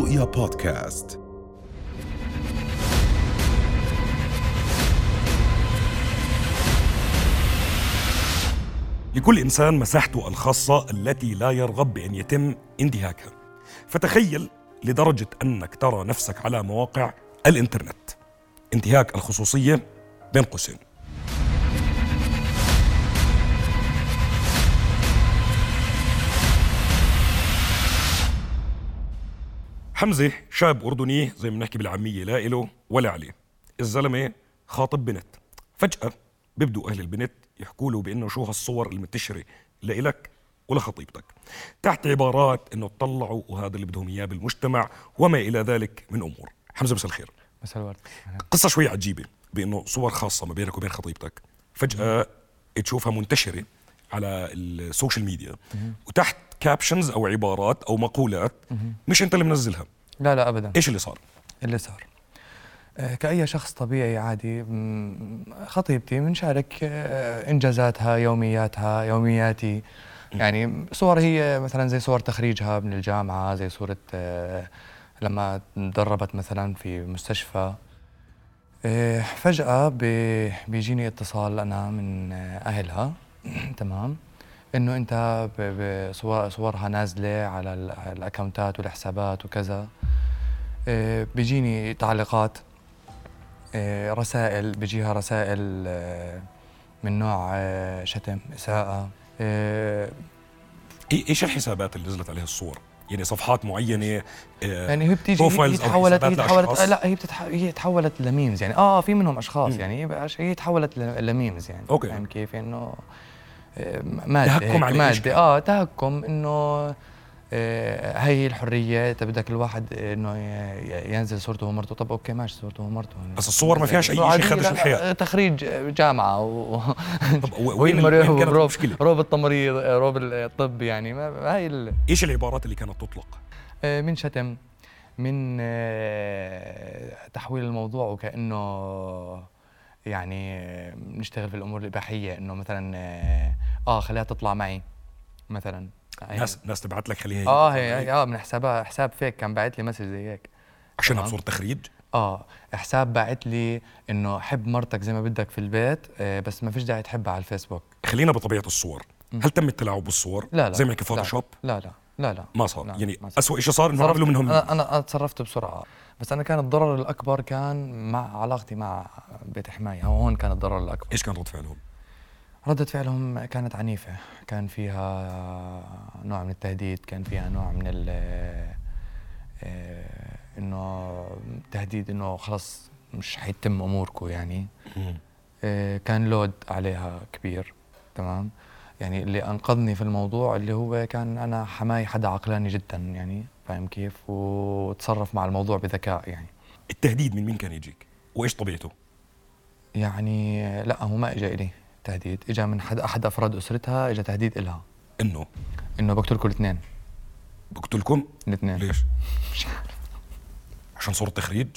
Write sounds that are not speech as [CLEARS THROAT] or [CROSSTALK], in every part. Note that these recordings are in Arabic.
رؤيا بودكاست. لكل إنسان مساحته الخاصة التي لا يرغب بأن يتم انتهاكها. فتخيل لدرجة أنك ترى نفسك على مواقع الإنترنت. انتهاك الخصوصية بين قوسين. حمزة شاب أردني زي ما بنحكي بالعامية لا إله ولا عليه. الزلمة خاطب بنت. فجأة بيبدوا أهل البنت يحكوا له بأنه شو هالصور المنتشرة لإلك ولخطيبتك تحت عبارات أنه تطلعوا وهذا اللي بدهم إياه بالمجتمع وما إلى ذلك من أمور. حمزة مساء الخير. مساء الورد. قصة شوي عجيبة بأنه صور خاصة ما بينك وبين خطيبتك. فجأة تشوفها منتشرة على ال social media. وتحت كابشنز أو عبارات أو مقولات مش أنت اللي منزلها. لا لا ابدا. إيش اللي صار؟ اللي صار. آه، كأي شخص طبيعي عادي خطيبتي بنشارك آه، إنجازاتها يومياتها يومياتي. يعني صور هي مثلا زي صور تخريجها من الجامعة زي صورة آه، لما تدربت مثلا في مستشفى. فجأة بيجيني اتصال أنا من أهلها. [CLEARS THROAT] تمام. إنه أنت صورها نازلة على ال- على الأكونتات والحسابات وكذا. بيجيني تعليقات آه، رسائل بيجيها رسائل آه، من نوع آه، شتم إساءة آه، إيه- إيش الحسابات اللي نزلت عليها الصور؟ يعني صفحات معينة آه، يعني هي بتيجي هي تحولت هي تحولت؟ لا هي بتتح... هي تحولت لميمز يعني آه في منهم أشخاص. يعني هي تحولت ل memes يعني okay. فاهم كيف إنه آه، مادة تهكم على كان؟ آه تهكم إنه آه، هي الحرية انت بدك الواحد إنه ينزل صورته ومرته طب okay ماشي صورته ومرته بس الصور ما فيهاش صورة شيء خدش لا، الحياة. تخريج جامعة و... وين [LAUGHS] روب؟ روب التمريض روب الطب يعني ما هاي ال... إيش العبارات اللي كانت تطلق؟ آه، من شتم من آه، تحويل الموضوع وكأنه يعني آه، نشتغل في الأمور الإباحية إنه مثلا آه آه، خليها تطلع معي مثلا ناس ناس تبعت لك خليها آه هي آه من حسابها حساب فيك كان باعت لي message زي هيك. عشانها. بصورة تخريج؟ آه حساب باعت لي إنه حب مرتك زي ما بدك في البيت آه بس ما فيش داعي تحبها على الفيسبوك. خلينا بطبيعة الصور. هل تم التلاعب بالصور؟ لا لا. زي ما لا. فوتوشوب؟ لا لا. لا لا. ما صار. لا، يعني ما صار. أسوأ شيء صار تصرفت- عملوا منهم. أنا أنا تصرفت بسرعة. بس أنا كان الضرر الأكبر كان مع علاقتي مع بيت حماية. هون كان الضرر الأكبر. إيش كان رد فعلهم؟ ردة فعلهم كانت عنيفة. كان فيها نوع من التهديد كان فيها نوع من ال آه، إنه تهديد إنه خلص مش حيتم اموركم يعني. آه، كان لود عليها كبير تمام؟ يعني اللي أنقذني في الموضوع اللي هو كان أنا حماي حدا عقلاني جدا يعني فاهم كيف؟ وتصرف مع الموضوع بذكاء يعني. التهديد من مين كان يجيك؟ وإيش طبيعته؟ يعني آه، لا هو ما اجى إلي. تهديد. اجى من حد أحد أفراد أسرتها اجى تهديد إلها. إنه؟ إنه بقتلكم الاثنين بقتلكم الاثنين. ليش؟ [LAUGHS] مش عارف. عشان صورة تخريج؟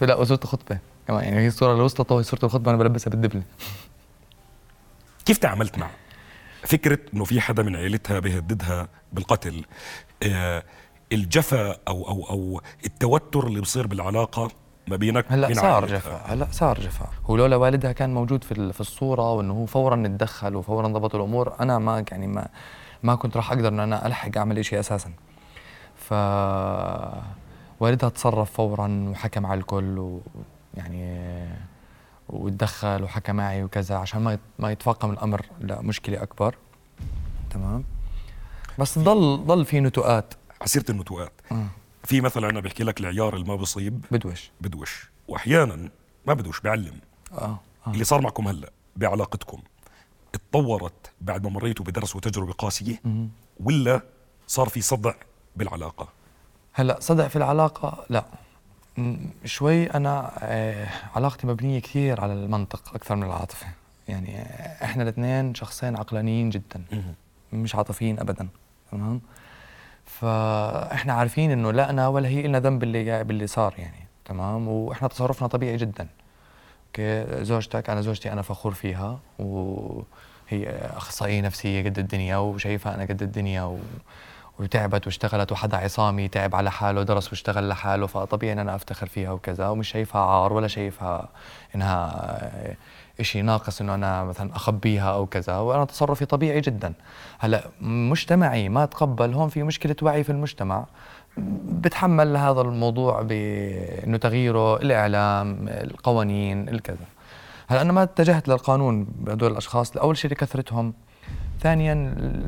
لا وصورة خطبه كمان يعني هي الصورة اللي وصلت وهي صورة الخطبة أنا بلبسها بالدبلة. كيف تعاملت معه؟ فكرة إنه في حدا من عيلتها بيهددها بالقتل؟ آه الجفا أو أو أو التوتر اللي بصير بالعلاقة؟ ما بينك هلأ صار عائلتها. جفا هلأ صار جفا هو لولا والدها كان موجود في في الصورة وإنه هو فورا اتدخل وفورا ضبط الأمور أنا ما يعني ما ما كنت راح أقدر إن أنا ألحق أعمل شيء أساسا. ف والدها تصرف فورا وحكى مع الكل ويعني وتدخل وحكى معي وكذا عشان ما ما يتفاقم الأمر. لمشكله أكبر. تمام؟ بس ضل ضل في نتوءات. عسيرة النتوءات. في مثلا أنا بحكي لك العيار اللي ما بصيب. بدوش. بدوش. وأحيانا ما بدوش بعلم. آه, آه. اللي صار معكم هلأ بعلاقتكم اتطورت بعد ما مريتوا بدرس وتجربة قاسية؟ مهم. ولا صار في صدع بالعلاقة؟ هلأ صدق في العلاقة لا. شوي أنا آه، علاقتي مبنية كثير على المنطق أكثر من العاطفة. يعني آه، إحنا الاثنين شخصين عقلانيين جدا. مش عاطفيين أبدا. تمام؟ فإحنا عارفين إنه لا أنا ولا هي إلنا ذنب باللي باللي صار يعني تمام؟ وإحنا تصرفنا طبيعي جدا. أوكي؟ زوجتك أنا زوجتي أنا فخور فيها وهي أخصائية نفسية قد الدنيا وشايفها أنا قد الدنيا و وتعبت واشتغلت وحدا عصامي تعب على حاله درس واشتغل لحاله فطبيعي إن أنا أفتخر فيها وكذا ومش شايفها عار ولا شايفها إنها شيء ناقص إنه أنا مثلا أخبيها أو كذا وأنا تصرفي طبيعي جدا. هلأ مجتمعي ما تقبل هون في مشكلة وعي في المجتمع. بتحمل هذا الموضوع بإنه تغييره الإعلام القوانين الكذا. هلأ أنا ما اتجهت للقانون بهدول الأشخاص اول شيء لكثرتهم ثانيا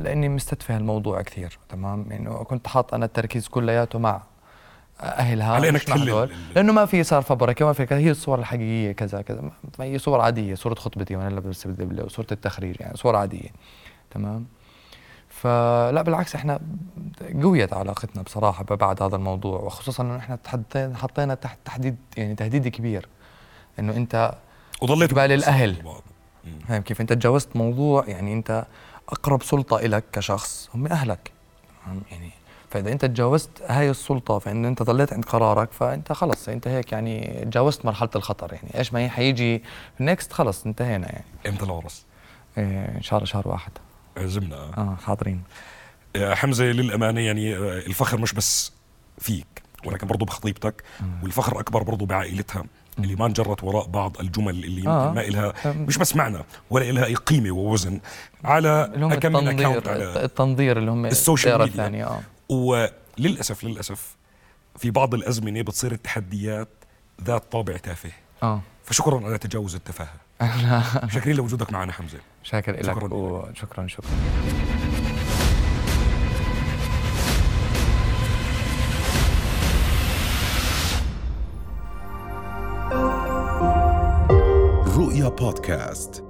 لأني مستتفه الموضوع كثير تمام؟ إنه يعني كنت حاط أنا التركيز كلياته مع أهلها على هدول لأنه ما في صار فبركة ما في كذا هي الصور الحقيقية كذا كذا. ما هي صور عادية صورة خطبتي وأنا لابس الدبله وصورة التخريج يعني صور عادية تمام؟ فلا بالعكس إحنا قويت علاقتنا بصراحة بعد هذا الموضوع وخصوصا إنه إحنا حطينا تحت تحديد يعني تهديد كبير. إنه أنت وظليت قبال الأهل. فاهم كيف؟ أنت تجاوزت موضوع يعني أنت أقرب سلطة لك كشخص هم أهلك. يعني فإذا أنت تجاوزت هاي السلطة فإن أنت ضليت عند قرارك فأنت خلص أنت هيك يعني تجاوزت مرحلة الخطر يعني. إيش ما حيجي نيكست خلص انتهينا يعني. إمتى العرس؟ إيه إن شاء الله شهر واحد. عزمنا آه حاضرين. حمزة للأمانة يعني آه، الفخر مش بس فيك ولكن برضه بخطيبتك والفخر أكبر برضه بعائلتها. اللي ما انجرت وراء بعض الجمل اللي آه. ما إلها مش بس معنى ولا إلها أي قيمة ووزن. على كم التنظير على التنظير اللي هم السوشيال ميديا. آه. وللأسف للأسف في بعض الأزمنة بتصير التحديات ذات طابع تافه. آه. فشكرا على تجاوز التفاهة. [LAUGHS] شاكرين لوجودك معنا حمزة. شاكر لك شكرا وشكرا شكرا. رؤيا بودكاست